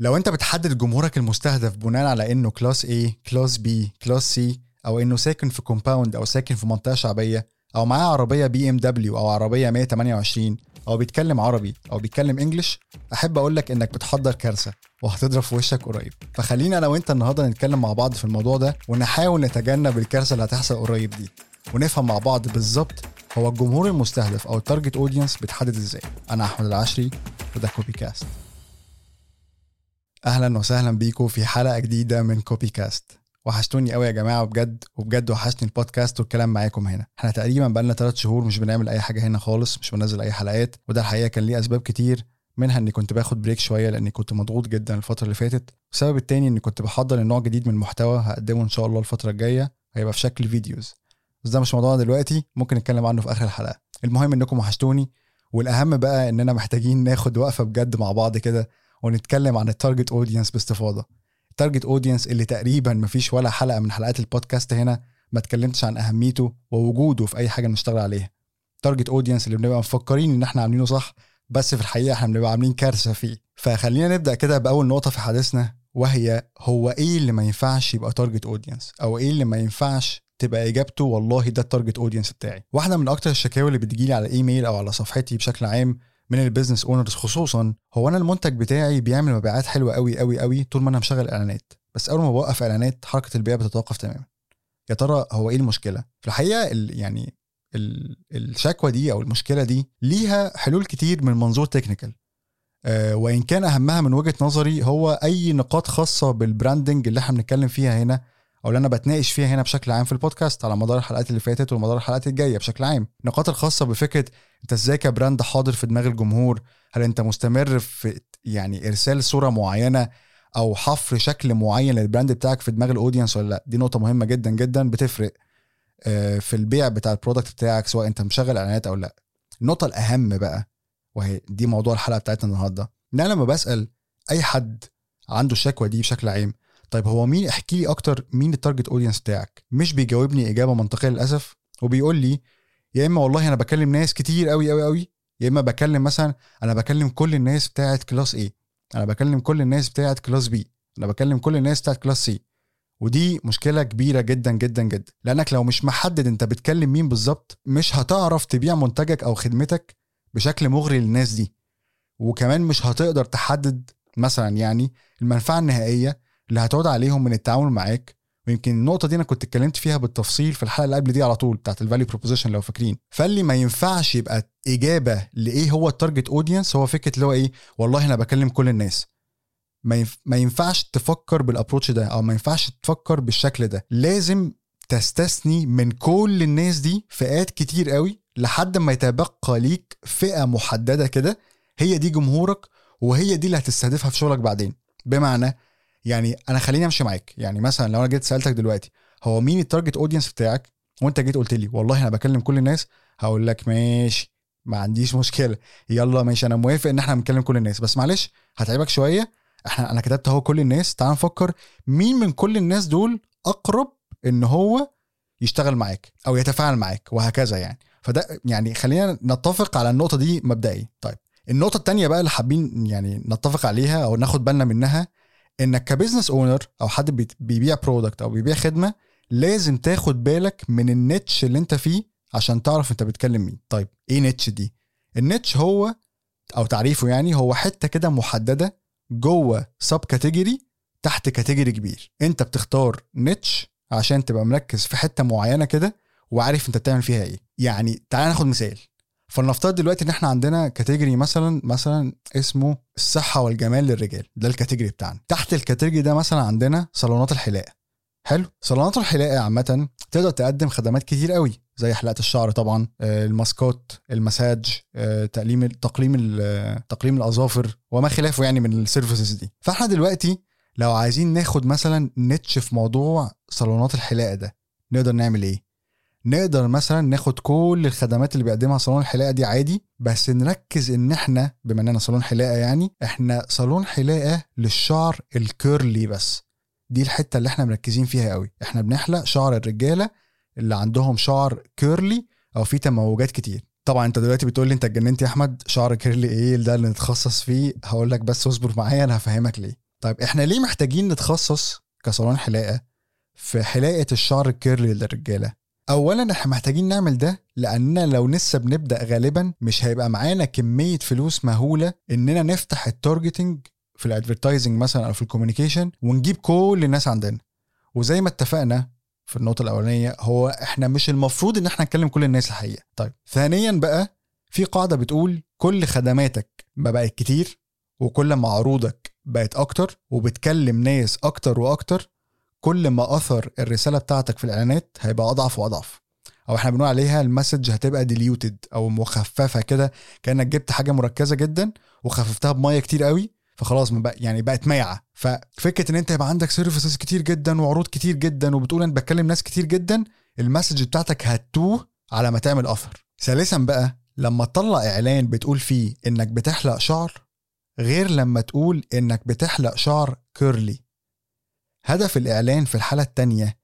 لو انت بتحدد جمهورك المستهدف بناء على انه class A class B class C أو انه ساكن في compound أو ساكن في منطقة شعبية أو معاه عربية بي ام دبليو أو عربية 128 أو بيتكلم عربي أو بيتكلم English احب أقول لك انك بتحضر كارثة وهتضرب في وشك قريب. فخلينا أنا وانت النهارده نتكلم مع بعض في الموضوع ده ونحاول نتجنب الكارثة اللي هتحصل قريب دي ونفهم مع بعض بالظبط هو الجمهور المستهدف أو ال target audience بيتحدد إزاي. أنا أحمد العشري وده كوبي كاست أهلا وسهلا بيكم في حلقة جديدة من كوبي كاست وحشتوني قوي يا جماعة وبجد وبجد وحشني البودكاست والكلام معاكم هنا. إحنا تقريبا بقالنا ثلاث شهور مش بنعمل أي حاجة هنا خالص مش بنزل أي حلقات وده الحقيقة كان ليه أسباب كتير. منها إني كنت باخد break شوية لأني كنت مضغوط جدا الفترة اللي فاتت. والسبب التاني إني كنت بحضر نوع جديد من المحتوى هقدمه إن شاء الله الفترة الجاية هيبقى في شكل videos بس ده مش موضوعنا دلوقتي ممكن نتكلم عنه في آخر الحلقة. المهم إنكم وحشتوني والأهم بقى إننا محتاجين ناخد وقفة بجد مع بعض كده. ونتكلم عن ال target audience باستفاضة. ال target audience اللي تقريبا مفيش ولا حلقة من حلقات البودكاست هنا ما اتكلمتش عن أهميته ووجوده في أي حاجة نشتغل عليها. ال target audience اللي بنبقى مفكرين إن إحنا عاملينه صح بس في الحقيقة إحنا بنبقى عاملين كارثة فيه. فخلينا نبدأ كده بأول نقطة في حديثنا وهي هو إيه اللي ما ينفعش يبقى target audience أو إيه اللي ما ينفعش تبقى إجابته والله ده ال target audience بتاعي؟ واحدة من أكتر الشكاوي اللي بتجيلي على الايميل أو على صفحتي بشكل عام من ال business owners خصوصا هو أنا المنتج بتاعي بيعمل مبيعات حلوة قوي قوي قوي طول ما أنا مشغل إعلانات. بس أول ما بوقف إعلانات حركة البيع بتتوقف تماما. يا ترى هو إيه المشكلة؟ في الحقيقة ال يعني ال الشكوى دي أو المشكلة دي ليها حلول كتير من منظور technical أه وإن كان أهمها من وجهة نظري هو أي نقاط خاصة بال branding اللي إحنا بنتكلم فيها هنا أو اللي أنا بتناقش فيها هنا بشكل عام في البودكاست على مدار الحلقات اللي فاتت ومدار الحلقات الجاية بشكل عام. النقاط الخاصة بفكرة أنت إزاي ك brand حاضر في دماغ الجمهور؟ هل أنت مستمر في يعني إرسال صورة معينة أو حفر شكل معين لل brand بتاعك في دماغ ال audience ولا لأ؟ دي نقطة مهمة جدا جدا بتفرق في البيع بتاع ال product بتاعك سواء أنت مشغل إعلانات أو لأ. النقطة الأهم بقى وهي دي موضوع الحلقة بتاعتنا النهارده. إن أنا لما بسأل أي حد عنده الشكوى دي بشكل عام طيب هو مين احكي لي أكتر مين ال target audience بتاعك. مش بيجاوبني إجابة منطقية للأسف وبيقول لي يا إما والله أنا بكلم ناس كتير قوي قوي قوي يا إما بكلم مثلا أنا بكلم كل الناس بتاعه class A أنا بكلم كل الناس بتاعه class B أنا بكلم كل الناس بتاعه class C. ودي مشكلة كبيرة جدا جدا جدا. لأنك لو مش محدد أنت بتكلم مين بالظبط مش هتعرف تبيع منتجك أو خدمتك بشكل مغري للناس دي. وكمان مش هتقدر تحدد مثلا يعني المنفعة النهائية اللي هتعود عليهم من التعامل معاك. ويمكن النقطة دي أنا كنت اتكلمت فيها بالتفصيل في الحلقة اللي قبل دي على طول بتاعت ال value proposition لو فاكرين. فاللي ما ينفعش يبقى إجابة لإيه هو ال target audience هو فكرة اللي هو إيه والله أنا بكلم كل الناس. ما ينفعش تفكر بال approach ده أو ما ينفعش تفكر بالشكل ده. لازم تستثني من كل الناس دي فئات كتير قوي لحد ما يتبقى ليك فئة محددة كده. هي دي جمهورك وهي دي اللي هتستهدفها في شغلك بعدين. بمعنى يعني أنا خليني أمشي معاك. يعني مثلا لو أنا جيت سألتك دلوقتي هو مين ال target audience بتاعك؟ وأنت جيت قلت لي والله أنا بكلم كل الناس هقول لك ماشي ما عنديش مشكلة. يلا ماشي أنا موافق إن إحنا بنكلم كل الناس. بس معلش هتعبك شوية. إحنا أنا كتبت أهو كل الناس. تعال نفكر مين من كل الناس دول أقرب إن هو يشتغل معاك أو يتفاعل معاك وهكذا يعني. فده يعني خلينا نتفق على النقطة دي مبدئيا. طيب النقطة الثانية بقى اللي حابين يعني نتفق عليها أو ناخد بالنا منها إنك ك business owner أو حد بيبيع product أو بيبيع خدمة لازم تاخد بالك من ال niche اللي أنت فيه عشان تعرف أنت بتكلم مين. طيب إيه niche دي؟ ال niche هو أو تعريفه يعني هو حتة كده محددة جوه sub category تحت category كبير. أنت بتختار niche عشان تبقى مركز في حتة معينة كده وعارف أنت بتعمل فيها إيه. يعني تعال ناخد مثال. فلنفترض دلوقتي إن إحنا عندنا category مثلا مثلا اسمه الصحة والجمال للرجال. ده ال category بتاعنا. تحت ال category ده مثلا عندنا صالونات الحلاقه حلو. صالونات الحلاقه عامة تقدر تقدم خدمات كتير قوي زي حلاقه الشعر طبعا الماسكات المساج تقليم تقليم تقليم الأظافر وما خلافه يعني من ال services دي. فإحنا دلوقتي لو عايزين ناخد مثلا niche في موضوع صالونات الحلاقه ده نقدر نعمل إيه؟ نقدر مثلا ناخد كل الخدمات اللي بيقدمها صالون الحلاقه دي عادي بس نركز إن إحنا بما إننا صالون حلاقة يعني إحنا صالون حلاقة للشعر ال curly بس. دي الحتة اللي إحنا مركزين فيها قوي. إحنا بنحلق شعر الرجالة اللي عندهم شعر curly أو فيه تموجات كتير. طبعا أنت دلوقتي بتقول لي أنت اتجننت يا أحمد شعر curly إيه ده اللي نتخصص فيه؟ هقول لك بس اصبر معايا أنا هفهمك ليه. طيب إحنا ليه محتاجين نتخصص كصالون حلاقة في حلاقة الشعر ال curly للرجالة؟ اولا إحنا محتاجين نعمل ده لأننا لو لسه بنبدأ غالبا مش هيبقى معانا كمية فلوس مهولة إننا نفتح ال targeting في ال advertising مثلا أو في ال communication ونجيب كل الناس عندنا. وزي ما اتفقنا في النقطة الأولانية هو إحنا مش المفروض إن إحنا نكلم كل الناس الحقيقة. طيب ثانيا بقى في قاعدة بتقول كل خدماتك ما بقت كتير وكل ما عروضك بقت أكتر وبتكلم ناس أكتر وأكتر كل ما أثر الرسالة بتاعتك في الإعلانات هيبقى أضعف وأضعف. أو إحنا بنقول عليها ال message هتبقى diluted أو مخففة كده كأنك جبت حاجة مركزة جدا وخففتها بمية كتير قوي فخلاص بقى يعني بقت مايعة. ففكرة إن أنت يبقى عندك services كتير جدا وعروض كتير جدا وبتقول أنا بتكلم ناس كتير جدا ال message بتاعتك هتوه على ما تعمل اثر ثالثا بقى لما تطلع إعلان بتقول فيه إنك بتحلق شعر غير لما تقول إنك بتحلق شعر curly هدف الإعلان في الحالة التانية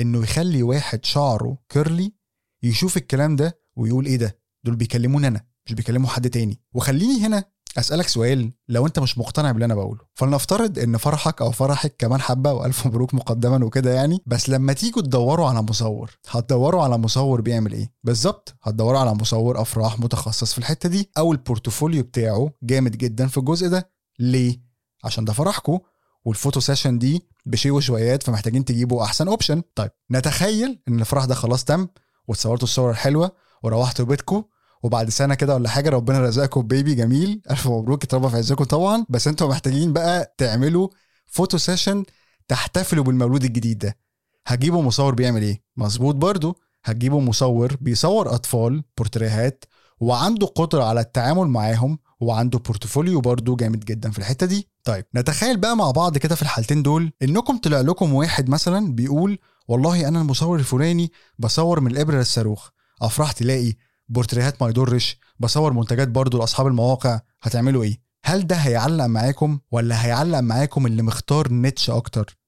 إنه يخلي واحد شعره curly يشوف الكلام ده ويقول إيه ده؟ دول بيكلموني أنا مش بيكلموا حد تاني. وخليني هنا أسألك سؤال لو أنت مش مقتنع باللي أنا بقوله. فلنفترض إن فرحك أو فرحك كمان حبة وألف مبروك مقدما وكده يعني بس لما تيجوا تدوروا على مصور هتدوروا على مصور بيعمل إيه؟ بالظبط هتدوروا على مصور أفراح متخصص في الحتة دي أو ال portfolio بتاعه جامد جدا في الجزء ده. ليه؟ عشان ده فرحكم وال photo session دي بشيء وشويات فمحتاجين تجيبوا أحسن option طيب نتخيل إن الفرح ده خلاص تم واتصورتوا الصور الحلوة وروحتوا بيتكم وبعد سنة كده ولا حاجة ربنا رزقكم baby جميل. ألف مبروك اتربى في عزكم طبعا. بس أنتوا محتاجين بقى تعملوا photo session تحتفلوا بالمولود الجديد ده. هتجيبوا مصور بيعمل إيه؟ مظبوط برضو. هتجيبوا مصور بيصور أطفال بورتريهات وعنده قدرة على التعامل معاهم وعنده portfolio برضو جامد جدا في الحتة دي. طيب نتخيل بقى مع بعض كده في الحالتين دول إنكم طلع لكم واحد مثلا بيقول والله أنا المصور الفلاني بصور من الإبرة للصاروخ. افراح تلاقي بورتريهات ما يضرش بصور منتجات برضو لأصحاب المواقع. هتعملوا إيه؟ هل ده هيعلق معاكم ولا هيعلق معاكم اللي مختار niche أكتر؟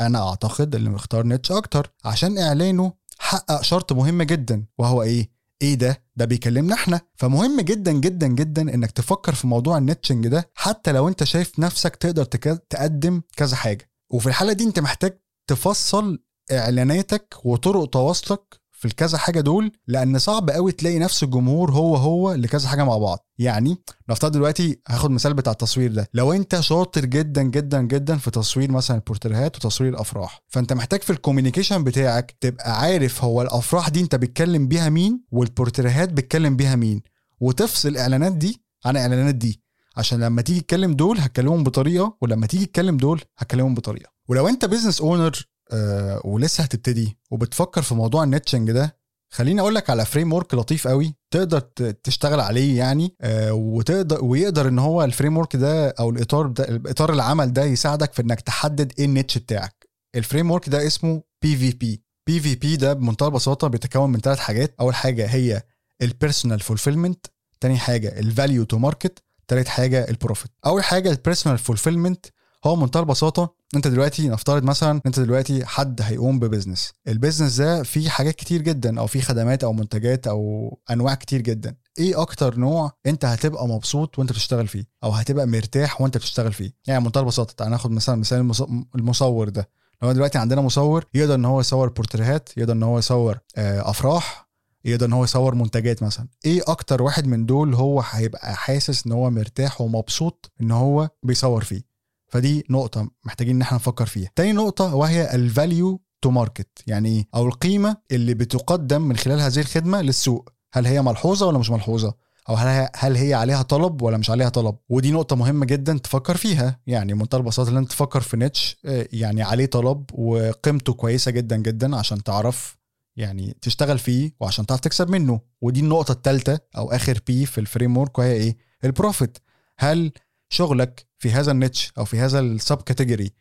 أنا أعتقد اللي مختار niche أكتر عشان إعلانه حقق شرط مهم جدا وهو إيه؟ إيه ده؟ ده بيكلمنا إحنا. فمهم جدا جدا جدا إنك تفكر في موضوع ال niching ده حتى لو أنت شايف نفسك تقدر تقدم كذا حاجة. وفي الحالة دي أنت محتاج تفصل إعلاناتك وطرق تواصلك في الكذا حاجة دول لأن صعب قوي تلاقي نفس الجمهور هو هو لكذا حاجة مع بعض. يعني نفترض دلوقتي هاخد مثال بتاع التصوير ده. لو أنت شاطر جدا جدا جدا في تصوير مثلا البورتريهات وتصوير الأفراح فأنت محتاج في ال communication بتاعك تبقى عارف هو الأفراح دي أنت بتكلم بيها مين والبورتريهات بتكلم بيها مين. وتفصل الإعلانات دي عن الإعلانات دي. عشان لما تيجي تتكلم دول هتكلمهم بطريقة ولما تيجي تتكلم دول هتكلمهم بطريقة. ولو أنت business owner آه ولسه هتبتدي. وبتفكر في موضوع ال niching ده. خليني أقول لك على framework لطيف قوي تقدر تشتغل عليه يعني آه وتقدر ويقدر إن هو ال framework ده أو الإطار ده إطار العمل ده يساعدك في إنك تحدد إيه ال niche بتاعك. الفريم ورك ده اسمه بي في بي بي في بي ده بمنتهى البساطة بيتكون من ثلاث حاجات. أول حاجة هي ال personal fulfillment تاني حاجة ال value to market تالت حاجة ال profit أول حاجة ال personal fulfillment هو منتهى البساطه انت دلوقتي نفترض مثلا انت دلوقتي حد هيقوم ب business. ال business ده فيه حاجات كتير جدا أو فيه خدمات أو منتجات أو أنواع كتير جدا. إيه أكتر نوع انت هتبقى مبسوط وانت بتشتغل فيه؟ أو هتبقى مرتاح وانت بتشتغل فيه؟ يعني منتهى البساطه تعال ناخد مثلا مثال المصور ده. لو دلوقتي عندنا مصور يقدر إن هو يصور بورتريهات يقدر إن هو يصور أفراح يقدر إن هو يصور منتجات مثلا. إيه أكتر واحد من دول هو هيبقى حاسس إن هو مرتاح ومبسوط إن هو بيصور فيه؟ فدي نقطة محتاجين إن إحنا نفكر فيها. تاني نقطة وهي ال value to market يعني إيه؟ أو القيمة اللي بتقدم من خلال هذه الخدمة للسوق. هل هي ملحوظة ولا مش ملحوظة؟ أو هل هل هي عليها طلب ولا مش عليها طلب ودي نقطة مهمة جدا تفكر فيها يعني منتهى البساطة ان انت تفكر في niche يعني عليه طلب وقيمته كويسة جدا جدا عشان تعرف يعني تشتغل فيه وعشان تعرف تكسب منه ودي النقطة الثالثه أو آخر P في ال framework وهي إيه ال profit هل شغلك في هذا ال niche أو في هذا ال subcategory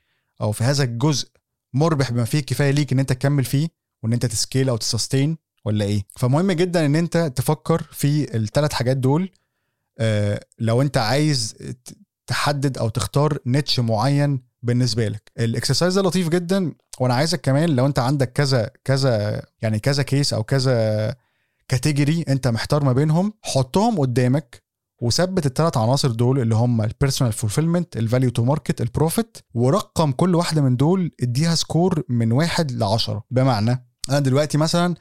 أو في هذا الجزء مربح بما فيه الكفايه ليك إن أنت تكمل فيه وإن أنت ت scale أو ت sustain ولا إيه؟ فمهم جدا إن أنت تفكر في الثلاث حاجات دول آه لو أنت عايز تحدد أو تختار niche معين بالنسبة لك. ال exercise ده لطيف جدا وأنا عايزك كمان لو أنت عندك كذا كذا يعني كذا case أو كذا category أنت محتار ما بينهم حطهم قدامك وثبت الثلاث عناصر دول اللي هم ال personal fulfillment ال value to market ال profit ورقم كل واحدة من دول اديها score من واحد لعشرة. بمعنى أنا دلوقتي مثلا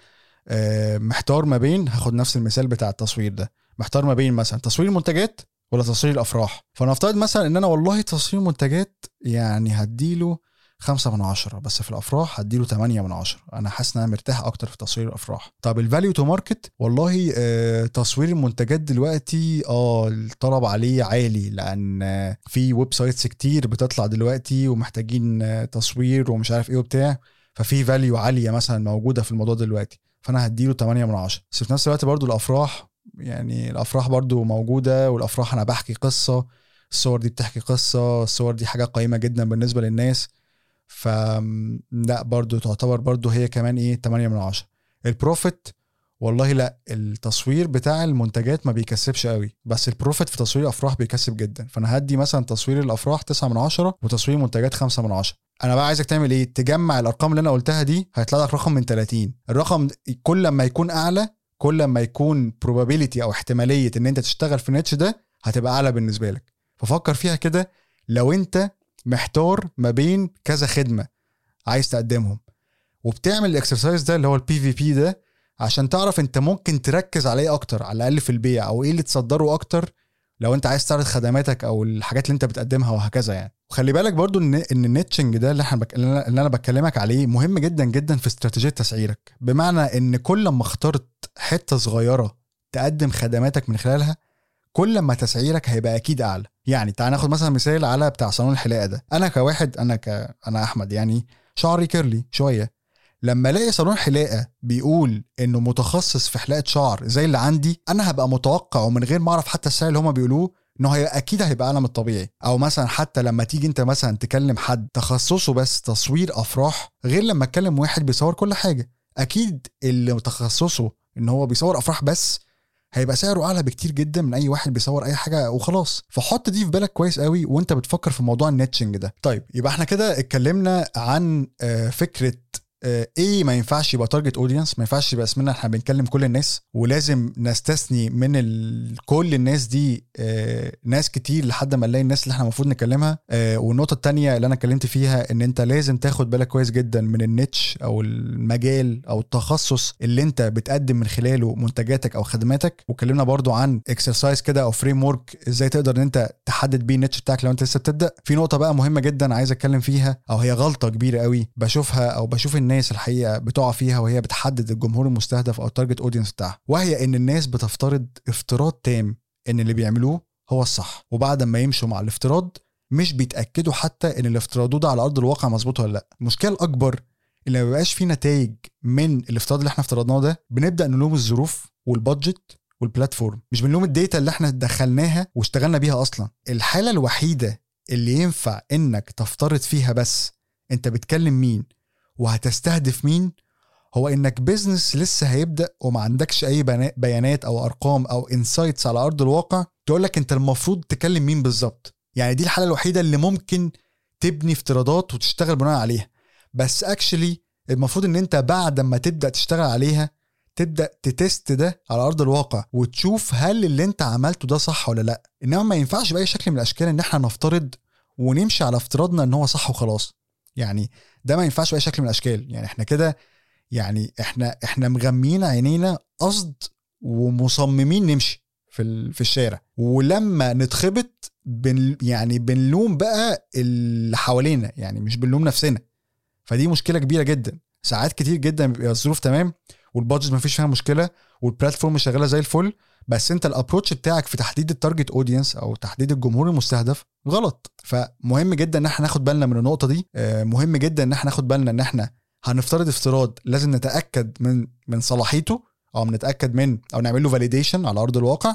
آه، محتار ما بين هاخد نفس المثال بتاع التصوير ده. محتار ما بين مثلا تصوير المنتجات ولا تصوير الأفراح. فنفترض مثلا إن أنا والله تصوير منتجات يعني هديله خمسة من عشرة بس في الأفراح هديله 8 من عشرة. أنا حاسس إن أنا مرتاح أكتر في تصوير الأفراح. طب ال value to market والله آه تصوير المنتجات دلوقتي آه الطلب عليه عالي لأن في websites كتير بتطلع دلوقتي ومحتاجين آه تصوير ومش عارف إيه وبتاع ففي value عالية مثلا موجودة في الموضوع دلوقتي. فأنا هديله 8 من 10 بس في نفس الوقت برضو الأفراح يعني الأفراح برضو موجودة والأفراح أنا بحكي قصة الصور دي بتحكي قصة الصور دي حاجة قيمة جدا بالنسبة للناس. ف لا برضو تعتبر برضو هي كمان إيه 8 من 10 ال profit والله لا التصوير بتاع المنتجات ما بيكسبش قوي بس ال profit في تصوير الأفراح بيكسب جدا. فأنا هدي مثلا تصوير الأفراح 9 من 10 وتصوير المنتجات 5 من 10 أنا بقى عايزك تعمل إيه؟ تجمع الأرقام اللي أنا قلتها دي هيطلع لك رقم من 30 الرقم كل لما يكون أعلى كل لما يكون probability أو احتمالية إن أنت تشتغل في ال niche ده هتبقى أعلى بالنسبة لك. ففكر فيها كده لو أنت محتار ما بين كذا خدمة عايز تقدمهم. وبتعمل ال exercise ده اللي هو ال PVP ده عشان تعرف انت ممكن تركز على إيه أكتر على الأقل في البيع أو إيه اللي تصدره أكتر لو انت عايز تعرض خدماتك أو الحاجات اللي انت بتقدمها وهكذا يعني. وخلي بالك برضو ان إن ال niching ده اللي إحنا بك... اللي أنا بكلمك عليه مهم جدا جدا في استراتيجية تسعيرك. بمعنى إن كل ما اخترت حتة صغيرة تقدم خدماتك من خلالها كل ما تسعيرك هيبقى أكيد أعلى. يعني تعال ناخد مثلا مثال على بتاع صالون الحلاقة ده. أنا كواحد أنا ك أنا أحمد يعني شعري كيرلي شوية. لما ألاقي صالون حلاقة بيقول إنه متخصص في حلاقة شعر زي اللي عندي أنا هبقى متوقع ومن غير ما أعرف حتى السعر اللي هما بيقولوه إنه هي أكيد هيبقى أعلى من الطبيعي. أو مثلا حتى لما تيجي أنت مثلا تكلم حد تخصصه بس تصوير أفراح غير لما تكلم واحد بيصور كل حاجة. أكيد اللي تخصصه إن هو بيصور أفراح بس هيبقى سعره أعلى بكتير جدا من أي واحد بيصور أي حاجة وخلاص. فحط دي في بالك كويس قوي وأنت بتفكر في موضوع ال niching ده. طيب يبقى إحنا كده اتكلمنا عن فكرة إيه ما ينفعش يبقى target audience ما ينفعش يبقى اسمنا إحنا بنكلم كل الناس ولازم نستثني من. كل الناس دي آه ناس كتير لحد ما نلاقي الناس اللي إحنا المفروض نكلمها آه والنقطة الثانية اللي أنا اتكلمت فيها إن أنت لازم تاخد بالك كويس جدا من ال niche أو المجال أو التخصص اللي أنت بتقدم من خلاله منتجاتك أو خدماتك واتكلمنا برضو عن exercise كده أو framework إزاي تقدر إن أنت تحدد بيه ال niche بتاعك لو أنت لسه بتبدأ في نقطة بقى مهمة جدا عايز أتكلم فيها أو هي غلطة كبيرة قوي بشوفها أو بشوف الناس الحقيقة بتقع فيها وهي بتحدد الجمهور المستهدف أو ال target audience بتاعها وهي إن الناس بتفترض افتراض تام إن اللي بيعملوه هو الصح. وبعد ما يمشوا مع الافتراض مش بيتأكدوا حتى إن اللي افترضوه ده على أرض الواقع مظبوط ولا لأ. المشكلة الأكبر اللي ما بيبقاش فيه نتائج من الافتراض اللي إحنا افترضناه ده بنبدأ نلوم الظروف وال budget وال platform مش بنلوم ال data اللي إحنا دخلناها واشتغلنا بيها أصلا. الحالة الوحيدة اللي ينفع إنك تفترض فيها بس أنت بتكلم مين؟ وهتستهدف مين؟ هو إنك business لسه هيبدأ وما عندكش أي بيانات أو أرقام أو insights على أرض الواقع تقول لك أنت المفروض تكلم مين بالظبط؟ يعني دي الحالة الوحيدة اللي ممكن تبني افتراضات وتشتغل بناء عليها. بس actually المفروض إن أنت بعد ما تبدأ تشتغل عليها تبدأ ت test ده على أرض الواقع وتشوف هل اللي أنت عملته ده صح ولا لأ. إنما ما ينفعش بأي شكل من الأشكال إن إحنا نفترض ونمشي على افتراضنا إن هو صح وخلاص. يعني ده ما ينفعش بأي شكل من الأشكال. يعني إحنا كده يعني إحنا إحنا مغميين عينينا قصد ومصممين نمشي في في الشارع. ولما نتخبط بن يعني بنلوم بقى اللي حوالينا يعني مش بنلوم نفسنا. فدي مشكلة كبيرة جدا. ساعات كتير جدا بيبقى الظروف تمام وال budget ما فيش فيها مشكلة وال platform شغالة زي الفل بس انت ال approach بتاعك في تحديد ال target audience أو تحديد الجمهور المستهدف غلط. فمهم جدا إن إحنا ناخد بالنا من النقطة دي. مهم جدا إن إحنا ناخد بالنا إن إحنا هنفترض افتراض لازم نتأكد من من صلاحيته أو نتأكد من أو نعمل له validation على أرض الواقع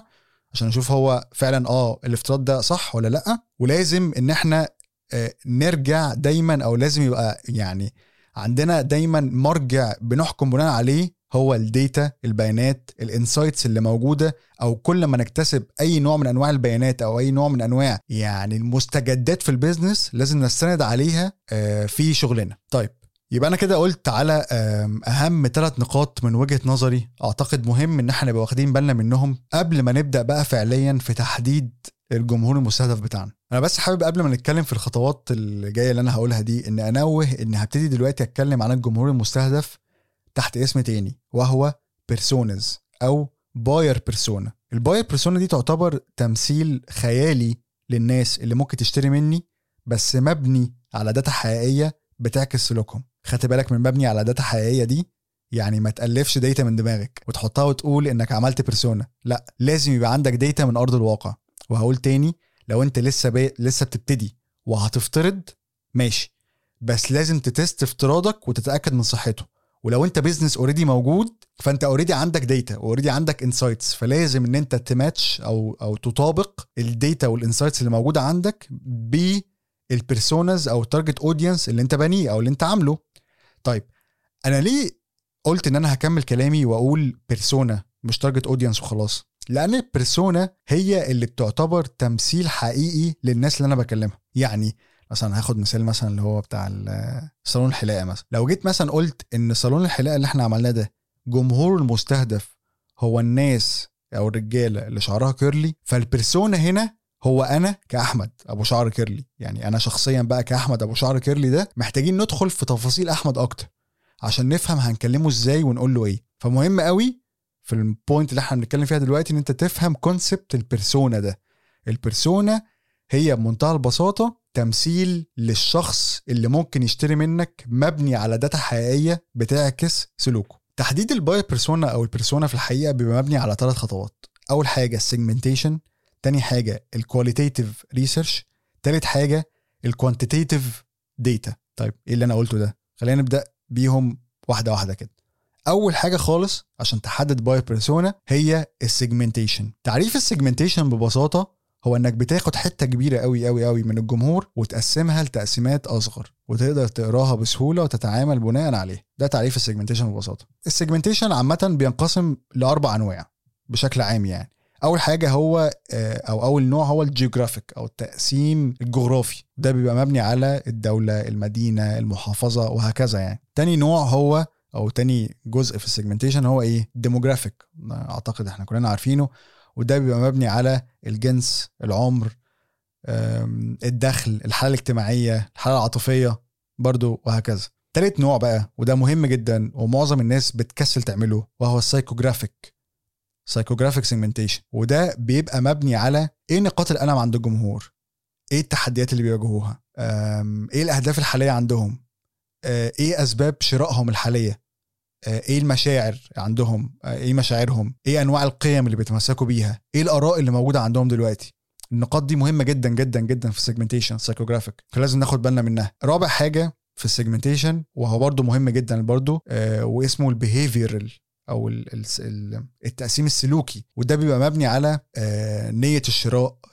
عشان نشوف هو فعلا آه الافتراض ده صح ولا لأ. ولازم إن إحنا نرجع دايما أو لازم يبقى يعني عندنا دايما مرجع بنحكم بناء عليه هو ال data البيانات ال insights اللي موجودة أو كل ما نكتسب أي نوع من أنواع البيانات أو أي نوع من أنواع يعني المستجدات في ال business لازم نستند عليها في شغلنا. طيب يبقى أنا كده قلت على أهم ثلاث نقاط من وجهة نظري. أعتقد مهم إن إحنا نبقى واخدين بالنا منهم قبل ما نبدأ بقى فعليا في تحديد الجمهور المستهدف بتاعنا. أنا بس حابب قبل ما نتكلم في الخطوات اللي جاية اللي أنا هقولها دي إن أنوه إن هبتدي دلوقتي أتكلم عن الجمهور المستهدف تحت اسم تاني وهو personas أو buyer persona ال buyer persona دي تعتبر تمثيل خيالي للناس اللي ممكن تشتري مني بس مبني على data حقيقية بتعكس سلوكهم. خدت بالك من مبني على data حقيقية دي؟ يعني ما تألفش data من دماغك وتحطها وتقول إنك عملت persona لأ لازم يبقى عندك data من أرض الواقع. وهقول تاني لو أنت لسه بي... لسه بتبتدي وهتفترض ماشي. بس لازم ت test افتراضك وتتأكد من صحته. ولو انت business already موجود فانت already عندك data already عندك insights فلازم ان انت تماتش أو أو تطابق ال data وال insights اللي موجودة عندك بال personas أو ال target audience اللي انت بانيه أو اللي انت عامله. طيب أنا ليه قلت إن أنا هكمل كلامي وأقول persona مش target audience وخلاص؟ لأن ال persona هي اللي بتعتبر تمثيل حقيقي للناس اللي أنا بكلمها. يعني مثلا هاخد مثال مثلا اللي هو بتاع ال- صالون الحلاقة مثلا. لو جيت مثلا قلت إن صالون الحلاقة اللي إحنا عملناه ده جمهوره المستهدف هو الناس أو الرجالة اللي شعرها curly فال persona هنا هو أنا كأحمد أبو شعر curly. يعني أنا شخصيا بقى كأحمد أبو شعر curly ده محتاجين ندخل في تفاصيل أحمد أكتر عشان نفهم هنكلمه إزاي ونقول له إيه. فمهم قوي في ال point اللي إحنا بنتكلم فيها دلوقتي إن أنت تفهم concept ال persona ده. ال persona هي بمنتهى البساطة تمثيل للشخص اللي ممكن يشتري منك مبني على data حقيقية بتعكس سلوكه. تحديد ال buyer persona أو ال persona في الحقيقة بيبقى مبني على ثلاث خطوات. أول حاجة ال segmentation تاني حاجة ال qualitative research تالت حاجة ال quantitative data طيب إيه اللي أنا قلته ده؟ خلينا نبدأ بيهم واحدة واحدة كده. أول حاجة خالص عشان تحدد buyer persona هي ال segmentation تعريف ال segmentation ببساطة هو إنك بتاخد حتة كبيرة قوي قوي قوي من الجمهور وتقسمها لتقسيمات أصغر وتقدر تقراها بسهولة وتتعامل بناء عليه ده تعريف ال segmentation ببساطة. ال segmentation عامة بينقسم لأربع أنواع بشكل عام يعني. أول حاجة هو آه، أو أول نوع هو ال geographic أو التقسيم الجغرافي. ده بيبقى مبني على الدولة المدينة المحافظة وهكذا يعني. تاني نوع هو أو تاني جزء في ال segmentation هو إيه؟ demographic أعتقد إحنا كلنا عارفينه. وده بيبقى مبني على الجنس العمر الدخل الحالة الاجتماعية الحالة العاطفية برضو وهكذا. تالت نوع بقى وده مهم جدا ومعظم الناس بتكسل تعمله وهو ال psychographic psychographic segmentation وده بيبقى مبني على إيه نقاط الألم عند الجمهور؟ إيه التحديات اللي بيواجهوها؟ إيه الأهداف الحالية عندهم؟ آه، إيه أسباب شرائهم الحالية؟ إيه المشاعر عندهم؟ آه، إيه مشاعرهم؟ إيه أنواع القيم اللي بيتمسكوا بيها؟ إيه الآراء اللي موجودة عندهم دلوقتي؟ النقاط دي مهمة جدا جدا جدا في ال segmentation psychographic فلازم ناخد بالنا منها. رابع حاجة في ال segmentation وهو برضو مهم جدا برضو آه واسمه ال behavioral أو ال- ال- ال- التقسيم السلوكي. وده بيبقى مبني على آه نية الشراء آه،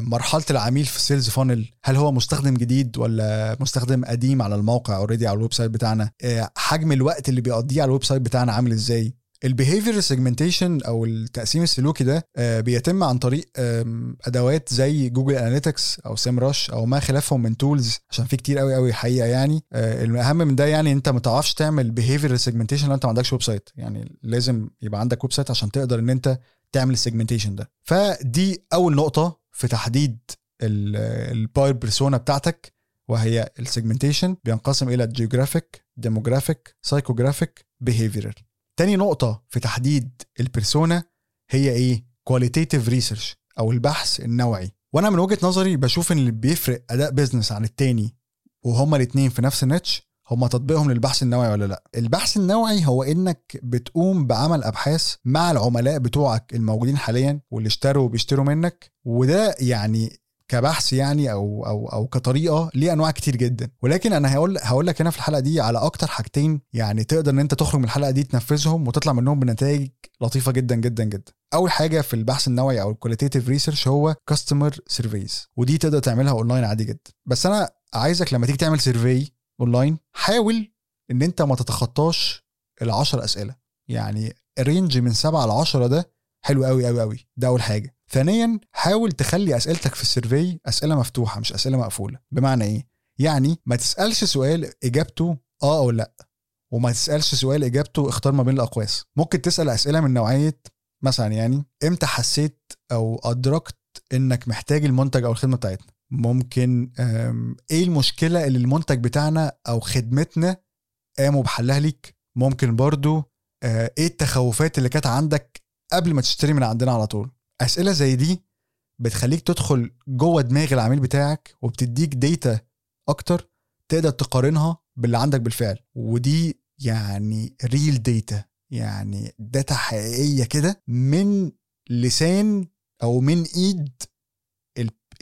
مرحلة العميل في ال sales funnel هل هو مستخدم جديد ولا مستخدم قديم على الموقع already على ال website بتاعنا؟ آه، حجم الوقت اللي بيقضيه على ال website بتاعنا عامل إزاي؟ ال behavior segmentation أو التقسيم السلوكي ده آه، بيتم عن طريق أدوات زي Google Analytics أو Semrush أو ما خلافهم من tools عشان في كتير قوي قوي حقيقة يعني. آه، الأهم من ده يعني أنت ما تعرفش تعمل behavior segmentation لو أنت ما عندكش website يعني لازم يبقى عندك website عشان تقدر إن أنت تعمل ال segmentation ده. فدي أول نقطة. في تحديد ال buyer persona بتاعتك وهي ال segmentation بينقسم إلى geographic demographic psychographic behavioral تاني نقطة في تحديد ال persona هي إيه؟ qualitative research أو البحث النوعي وأنا من وجهة نظري بشوف إن اللي بيفرق أداء business عن التاني وهما الاتنين في نفس ال niche هما تطبيقهم للبحث النوعي ولا لا؟ البحث النوعي هو إنك بتقوم بعمل أبحاث مع العملاء بتوعك الموجودين حاليا واللي اشتروا وبيشتروا منك وده يعني كبحث يعني أو أو أو كطريقة ليه أنواع كتير جدا. ولكن أنا هقول هقول لك هنا في الحلقة دي على أكتر حاجتين يعني تقدر إن أنت تخرج من الحلقة دي تنفذهم وتطلع منهم بنتائج لطيفة جدا جدا جدا. أول حاجة في البحث النوعي أو ال qualitative research هو customer surveys ودي تقدر تعملها اونلاين عادي جدا. بس أنا عايزك لما تيجي تعمل survey online حاول ان انت ما تتخطاش ال10 أسئلة. يعني range من 7 ل 10 ده حلو قوي قوي قوي ده أول حاجة. ثانيا حاول تخلي أسئلتك في السيرفي أسئلة مفتوحة مش أسئلة مقفولة. بمعنى إيه؟ يعني ما تسألش سؤال إجابته آه أو لأ وما تسألش سؤال إجابته اختار ما بين الأقواس. ممكن تسأل أسئلة من نوعية مثلا يعني إمتى حسيت أو أدركت إنك محتاج المنتج أو الخدمة بتاعتنا؟ ممكن إيه المشكلة اللي المنتج بتاعنا أو خدمتنا قاموا بحلها ليك؟ ممكن برضو آه، إيه التخوفات اللي كانت عندك قبل ما تشتري من عندنا على طول؟ أسئلة زي دي بتخليك تدخل جوه دماغ العميل بتاعك وبتديك data أكتر تقدر تقارنها باللي عندك بالفعل. ودي يعني real data يعني data حقيقية كده من لسان أو من إيد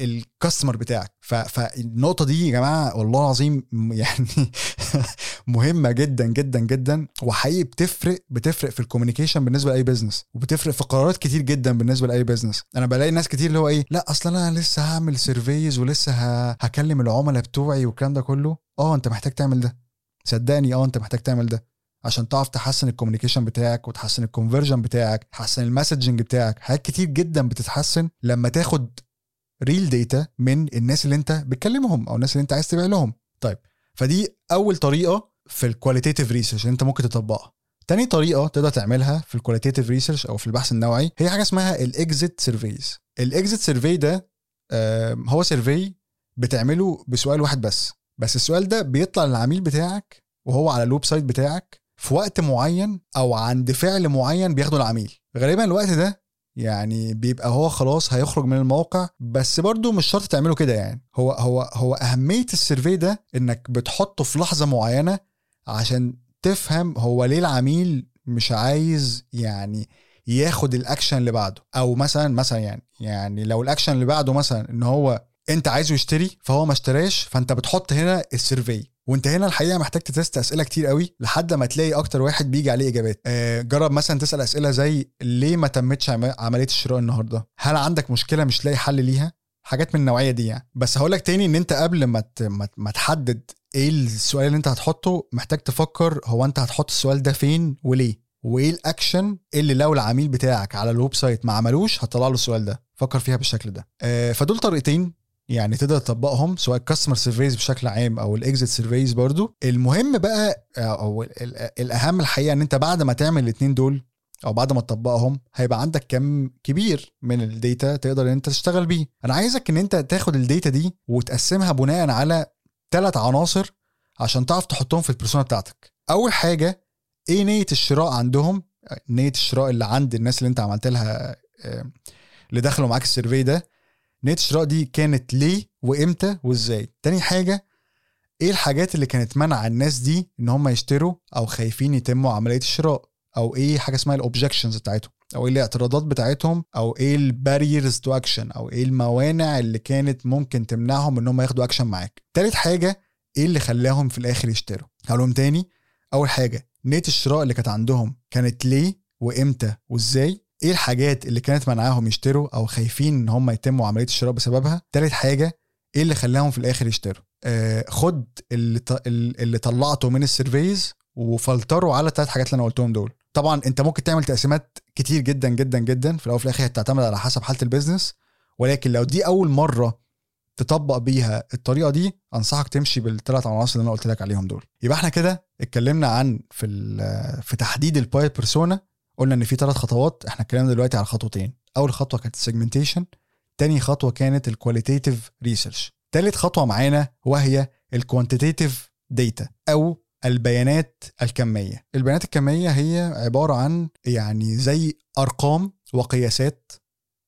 ال customer بتاعك. فالنقطة دي يا جماعة والله العظيم يعني مهمة جدا جدا جدا. وحقيقي بتفرق بتفرق في ال communication بالنسبة لأي بزنس وبتفرق في قرارات كتير جدا بالنسبة لأي بزنس أنا بلاقي ناس كتير اللي هو إيه لأ أصل أنا لسه هعمل surveys ولسه هكلم العملاء بتوعي والكلام ده كله. آه أنت محتاج تعمل ده. صدقني آه أنت محتاج تعمل ده. عشان تعرف تحسن ال communication بتاعك وتحسن ال conversion بتاعك تحسن ال messaging بتاعك. حاجات كتير جدا بتتحسن لما تاخد real data من الناس اللي انت بتكلمهم أو الناس اللي انت عايز تبيع لهم. طيب فدي أول طريقة في ال qualitative research انت ممكن تطبقها. تاني طريقة تقدر تعملها في ال qualitative research أو في البحث النوعي هي حاجة اسمها ال exit surveys ال exit survey ده هو survey بتعمله بسؤال واحد بس. بس السؤال ده بيطلع للعميل بتاعك وهو على ال website بتاعك في وقت معين أو عند فعل معين بياخده العميل. غالبا الوقت ده يعني بيبقى هو خلاص هيخرج من الموقع بس برضه مش شرط تعمله كده يعني. هو هو هو أهمية ال survey ده إنك بتحطه في لحظة معينة عشان تفهم هو ليه العميل مش عايز يعني ياخد الأكشن اللي بعده. أو مثلا مثلا يعني يعني لو الأكشن اللي بعده مثلا إن هو أنت عايزه يشتري فهو ما اشتراش فأنت بتحط هنا ال survey. وانت هنا الحقيقة محتاج ت test أسئلة كتير قوي لحد ما تلاقي أكتر واحد بيجي عليه إجابات. آه جرب مثلا تسأل أسئلة زي ليه ما تمتش عملية الشراء النهارده؟ هل عندك مشكلة مش لاقي حل ليها؟ حاجات من النوعية دي يعني. بس هقول لك تاني إن أنت قبل ما ما تحدد إيه السؤال اللي أنت هتحطه محتاج تفكر هو أنت هتحط السؤال ده فين وليه؟ وإيه الأكشن اللي لو العميل بتاعك على ال website ما عملوش هتطلع له السؤال ده. فكر فيها بالشكل ده. آه فدول طريقتين يعني تقدر تطبقهم سواء ال customer surveys بشكل عام أو ال exit surveys برضو. المهم بقى أو الأهم الحقيقة إن أنت بعد ما تعمل الاثنين دول أو بعد ما تطبقهم هيبقى عندك كم كبير من ال data تقدر إن أنت تشتغل بيه. أنا عايزك إن أنت تاخد ال data دي وتقسمها بناء على ثلاث عناصر عشان تعرف تحطهم في ال persona بتاعتك. أول حاجة إيه نية الشراء عندهم؟ نية الشراء اللي عند الناس اللي أنت عملت لها اللي دخلوا معاك ال survey ده؟ نيه الشراء دي كانت ليه وإمتى وإزاي. تاني حاجة إيه الحاجات اللي كانت منع الناس دي إن هم يشتروا أو خايفين يتموا عملية الشراء؟ أو إيه حاجة اسمها ال objections بتاعتهم؟ أو إيه الاعتراضات بتاعتهم؟ أو إيه ال barriers to action أو إيه الموانع اللي كانت ممكن تمنعهم إن هم ياخدوا اكشن معاك؟ تالت حاجة إيه اللي خلاهم في الآخر يشتروا؟ هقولهم تاني. أول حاجة نيه الشراء اللي كانت عندهم كانت ليه وإمتى وإزاي؟ إيه الحاجات اللي كانت منعاهم يشتروا أو خايفين إن هم يتموا عملية الشراء بسببها؟ تالت حاجة إيه اللي خلاهم في الآخر يشتروا؟ آه خد اللي, اللي طلعته من ال surveys وفلتره على الثلاث حاجات اللي أنا قلتهم دول. طبعا أنت ممكن تعمل تقسيمات كتير جدا جدا جدا في الأول وفي الآخر هتعتمد على حسب حالة ال business. ولكن لو دي أول مرة تطبق بيها الطريقة دي أنصحك تمشي بالثلاث عناصر اللي أنا قلت لك عليهم دول. يبقى إحنا كده اتكلمنا عن في في تحديد ال buyer persona. قلنا إن في ثلاث خطوات إحنا اتكلمنا دلوقتي على خطوتين. أول خطوة كانت ال segmentation تاني خطوة كانت ال qualitative research تالت خطوة معانا وهي ال quantitative data أو البيانات الكمية. البيانات الكمية هي عبارة عن يعني زي أرقام وقياسات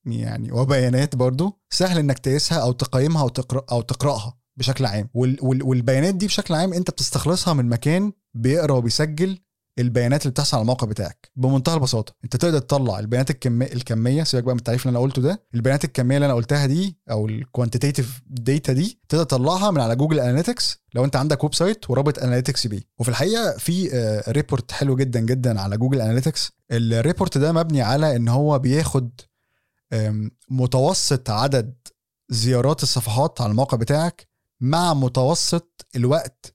يعني وبيانات برضو سهل إنك تقيسها أو تقيمها أو تقرا أو تقرأها بشكل عام. والبيانات دي بشكل عام أنت بتستخلصها من مكان بيقرأ وبيسجل البيانات اللي بتحصل على الموقع بتاعك بمنتهى البساطة. انت تقدر تطلع البيانات الكميه الكمية سيبك بقى من التعريف اللي أنا قلته ده البيانات الكمية اللي أنا قلتها دي أو ال quantitative data دي تقدر تطلعها من على Google Analytics لو أنت عندك website ورابط Analytics بيه. وفي الحقيقة في report حلو جدا جدا على Google Analytics ال report ده مبني على إن هو بياخد متوسط عدد زيارات الصفحات على الموقع بتاعك مع متوسط الوقت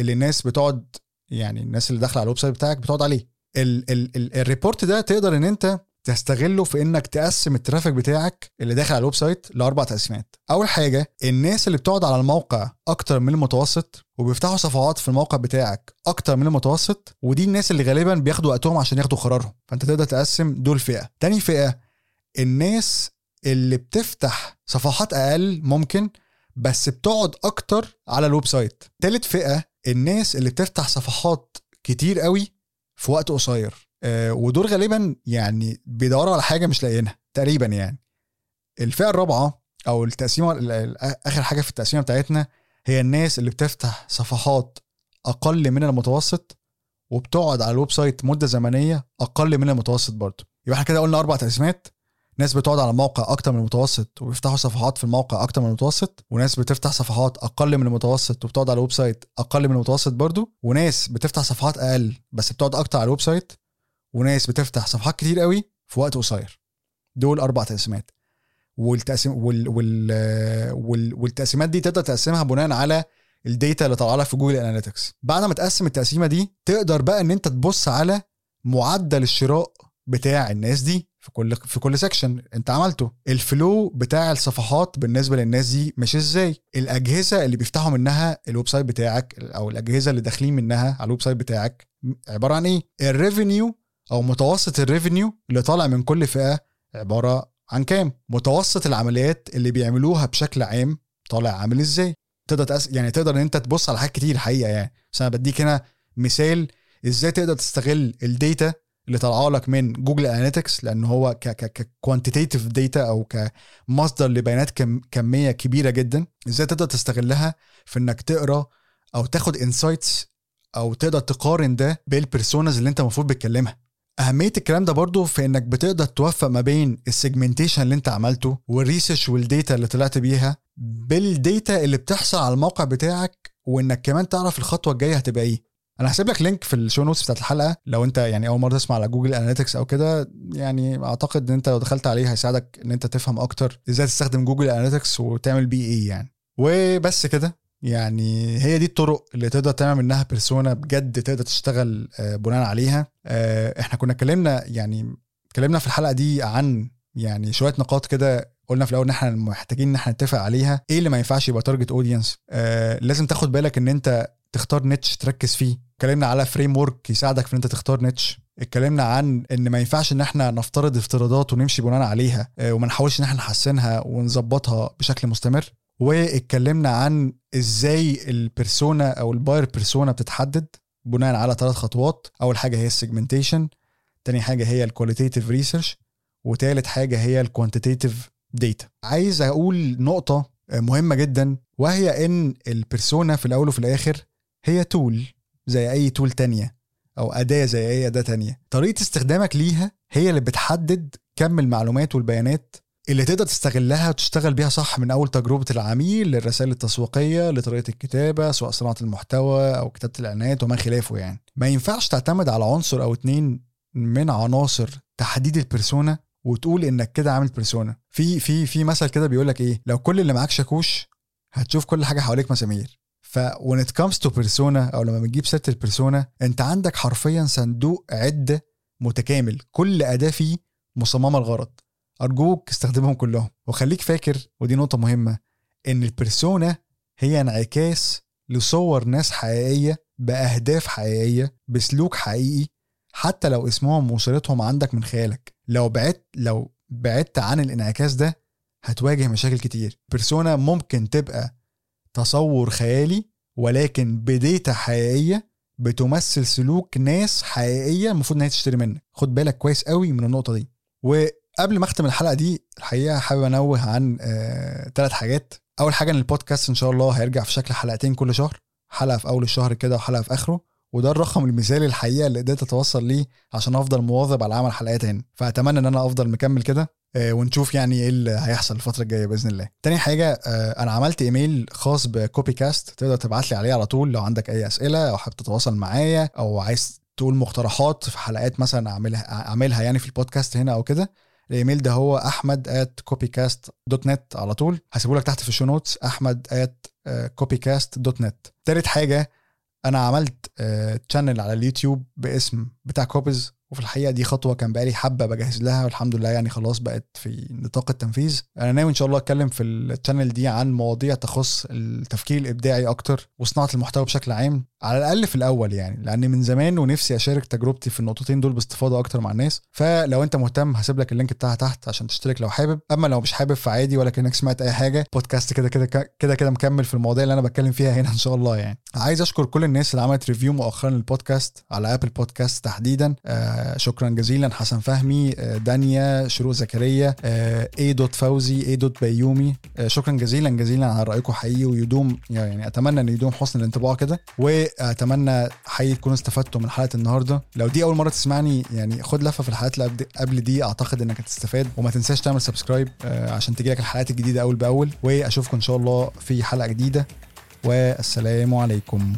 اللي الناس بتقعد يعني الناس اللي داخلة على ال website بتاعك بتقعد عليه. ال ال ال ال report ده تقدر إن أنت تستغله في إنك تقسم ال traffic بتاعك اللي داخل على ال website لأربع تقسيمات. أول حاجة الناس اللي بتقعد على الموقع أكتر من المتوسط وبيفتحوا صفحات في الموقع بتاعك أكتر من المتوسط ودي الناس اللي غالبا بياخدوا وقتهم عشان ياخدوا قرارهم. فأنت تقدر تقسم دول فئة. تاني فئة الناس اللي بتفتح صفحات أقل ممكن بس بتقعد أكتر على ال website. تالت فئة الناس اللي بتفتح صفحات كتير قوي في وقت قصير. آه ودول غالبا يعني بيدوروا على حاجة مش لاقيينها تقريبا يعني. الفئة الرابعة أو التقسيمة آخر حاجة في التقسيمة بتاعتنا هي الناس اللي بتفتح صفحات أقل من المتوسط وبتقعد على ال website مدة زمنية أقل من المتوسط برضه. يبقى إحنا كده قلنا أربع تقسيمات ناس بتقعد على الموقع أكتر من المتوسط وبيفتحوا صفحات في الموقع أكتر من المتوسط وناس بتفتح صفحات أقل من المتوسط وبتقعد على ال website أقل من المتوسط برضو وناس بتفتح صفحات أقل بس بتقعد أكتر على ال website وناس بتفتح صفحات كتير قوي في وقت قصير. دول أربع تقسيمات. والتقسيم وال وال وال والتقسيمات دي تقدر تقسمها بناء على ال data اللي طالعة لك في Google Analytics بعد ما تقسم التقسيمة دي تقدر بقى إن أنت تبص على معدل الشراء بتاع الناس دي في كل في كل section انت عملته. ال flow بتاع الصفحات بالنسبة للناس دي ماشي إزاي؟ الأجهزة اللي بيفتحوا منها ال website بتاعك أو الأجهزة اللي داخلين منها على ال website بتاعك عبارة عن إيه؟ ال revenue أو متوسط ال revenue اللي طالع من كل فئة عبارة عن كام؟ متوسط العمليات اللي بيعملوها بشكل عام طالع عامل إزاي؟ تقدر تأس... يعني تقدر إن أنت تبص على حاجات كتير حقيقة يعني. بس أنا بديك هنا مثال إزاي تقدر تستغل ال data اللي طالعه لك من Google Analytics لأن هو ك ك quantitative data أو كمصدر لبيانات كم كمية كبيرة جدا. إزاي تقدر تستغلها في إنك تقرأ أو تاخد insights أو تقدر تقارن ده بال personas اللي أنت المفروض بتكلمها. أهمية الكلام ده برضو في إنك بتقدر توفق ما بين ال segmentation اللي أنت عملته وال research وال data اللي طلعت بيها بال data اللي بتحصل على الموقع بتاعك وإنك كمان تعرف الخطوة الجاية هتبقى إيه. أنا هسيب لك link في ال show notes بتاعت الحلقة. لو أنت يعني أول مرة تسمع على Google Analytics أو كده يعني أعتقد إن أنت لو دخلت عليه هيساعدك إن أنت تفهم أكتر إزاي تستخدم Google Analytics وتعمل بيه إيه يعني. وبس كده. يعني هي دي الطرق اللي تقدر تعمل منها persona بجد تقدر تشتغل آه، بناء عليها. آه، إحنا كنا اتكلمنا يعني اتكلمنا في الحلقة دي عن يعني شوية نقاط كده قلنا في الأول إن إحنا محتاجين إن إحنا نتفق عليها. إيه اللي ما ينفعش يبقى target audience آه لازم تاخد بالك إن أنت تختار niche تركز فيه. اتكلمنا على framework يساعدك في إن أنت تختار niche اتكلمنا عن إن ما ينفعش إن إحنا نفترض افتراضات ونمشي بناء عليها آه، وما نحاولش إن إحنا نحسنها ونظبطها بشكل مستمر. واتكلمنا عن إزاي ال persona أو ال buyer persona بتتحدد بناء على ثلاث خطوات. أول حاجة هي ال segmentation تاني حاجة هي ال qualitative research وتالت حاجة هي ال quantitative data عايز أقول نقطة مهمة جدا وهي إن ال persona في الأول وفي الآخر هي تول زي أي تول تانية أو أداة زي أي أداة تانية. طريقة استخدامك ليها هي اللي بتحدد كم المعلومات والبيانات اللي تقدر تستغلها وتشتغل بيها صح من أول تجربة العميل للرسائل التسويقية لطريقة الكتابة سواء صناعة المحتوى أو كتابة الإعلانات وما خلافه يعني. ما ينفعش تعتمد على عنصر أو اتنين من عناصر تحديد البيرسونا وتقول إنك كده عامل بيرسونا في في في مثل كده بيقول لك إيه لو كل اللي معاك شاكوش هتشوف كل حاجة حواليك مسامير. ف when it to persona أو لما بنجيب سيرة البيرسونا أنت عندك حرفيا صندوق عدة متكامل كل اداه فيه مصممة الغرض أرجوك استخدمهم كلهم. وخليك فاكر ودي نقطة مهمة إن البيرسونا هي انعكاس لصور ناس حقيقية بأهداف حقيقية بسلوك حقيقي حتى لو اسمهم وصورتهم عندك من خيالك. لو بعدت لو بعدت عن الانعكاس ده هتواجه مشاكل كتير. بيرسونا ممكن تبقى تصور خيالي ولكن بديتا حقيقية بتمثل سلوك ناس حقيقية المفروض ان هي تشتري منك. خد بالك كويس قوي من النقطة دي. وقبل ما أختم الحلقة دي الحقيقة حابب أنوه عن ثلاث آه حاجات. أول حاجة إن البودكاست إن شاء الله هيرجع في شكل حلقتين كل شهر حلقة في أول الشهر كده وحلقة في آخره. وده الرقم المثالي الحقيقة اللي قدرت أتوصل ليه عشان أفضل مواظب على عمل حلقات هنا فأتمنى إن أنا أفضل مكمل كده. ونشوف يعني إيه اللي هيحصل الفترة الجاية بإذن الله. تاني حاجة آه، أنا عملت إيميل خاص ب Copycast تقدر تبعت لي عليه على طول لو عندك أي أسئلة أو حابب تتواصل معايا أو عايز تقول مقترحات في حلقات مثلا أعملها أعملها يعني في البودكاست هنا أو كده الإيميل ده هو أحمد at copycast.net على طول. هسيبه لك تحت في ال show notes أحمد at copycast.net تالت حاجة أنا عملت channel على اليوتيوب باسم بتاع كوبيز وفي الحقيقة دي خطوة كان بقالي حبة بجهز لها والحمد لله يعني خلاص بقت في نطاق التنفيذ. أنا ناوي إن شاء الله أتكلم في ال channel دي عن مواضيع تخص التفكير الإبداعي أكتر وصناعة المحتوى بشكل عام على الأقل في الأول يعني لأن من زمان ونفسي أشارك تجربتي في النقطتين دول باستفاضة أكتر مع الناس. فلو أنت مهتم هسيب لك ال link بتاعها تحت عشان تشترك لو حابب. أما لو مش حابب فعادي ولا كأنك سمعت أي حاجة بودكاست كده كده كده كده مكمل في المواضيع اللي أنا بتكلم فيها هنا إن شاء الله يعني. عايز أشكر كل الناس اللي عملت review مؤخرا للبودكاست على Apple Podcast تحديدا. آه شكرا جزيلا. حسن فهمي آه دانيا شروق زكريا آه A dot فوزي A dot بيومي. آه شكرا جزيلا جزيلا على رأيكم حقيقي ويدوم يعني أتمنى إن يدوم حسن الانطباع كده وأتمنى حقيقي تكونوا استفدتوا من حلقة النهارده. لو دي أول مرة تسمعني يعني خد لفة في الحلقات اللي قبل دي أعتقد إنك هتستفاد. وما تنساش تعمل سبسكرايب آه عشان تجيلك الحلقات الجديدة أول بأول. وأشوفكم إن شاء الله في حلقة جديدة. والسلام عليكم.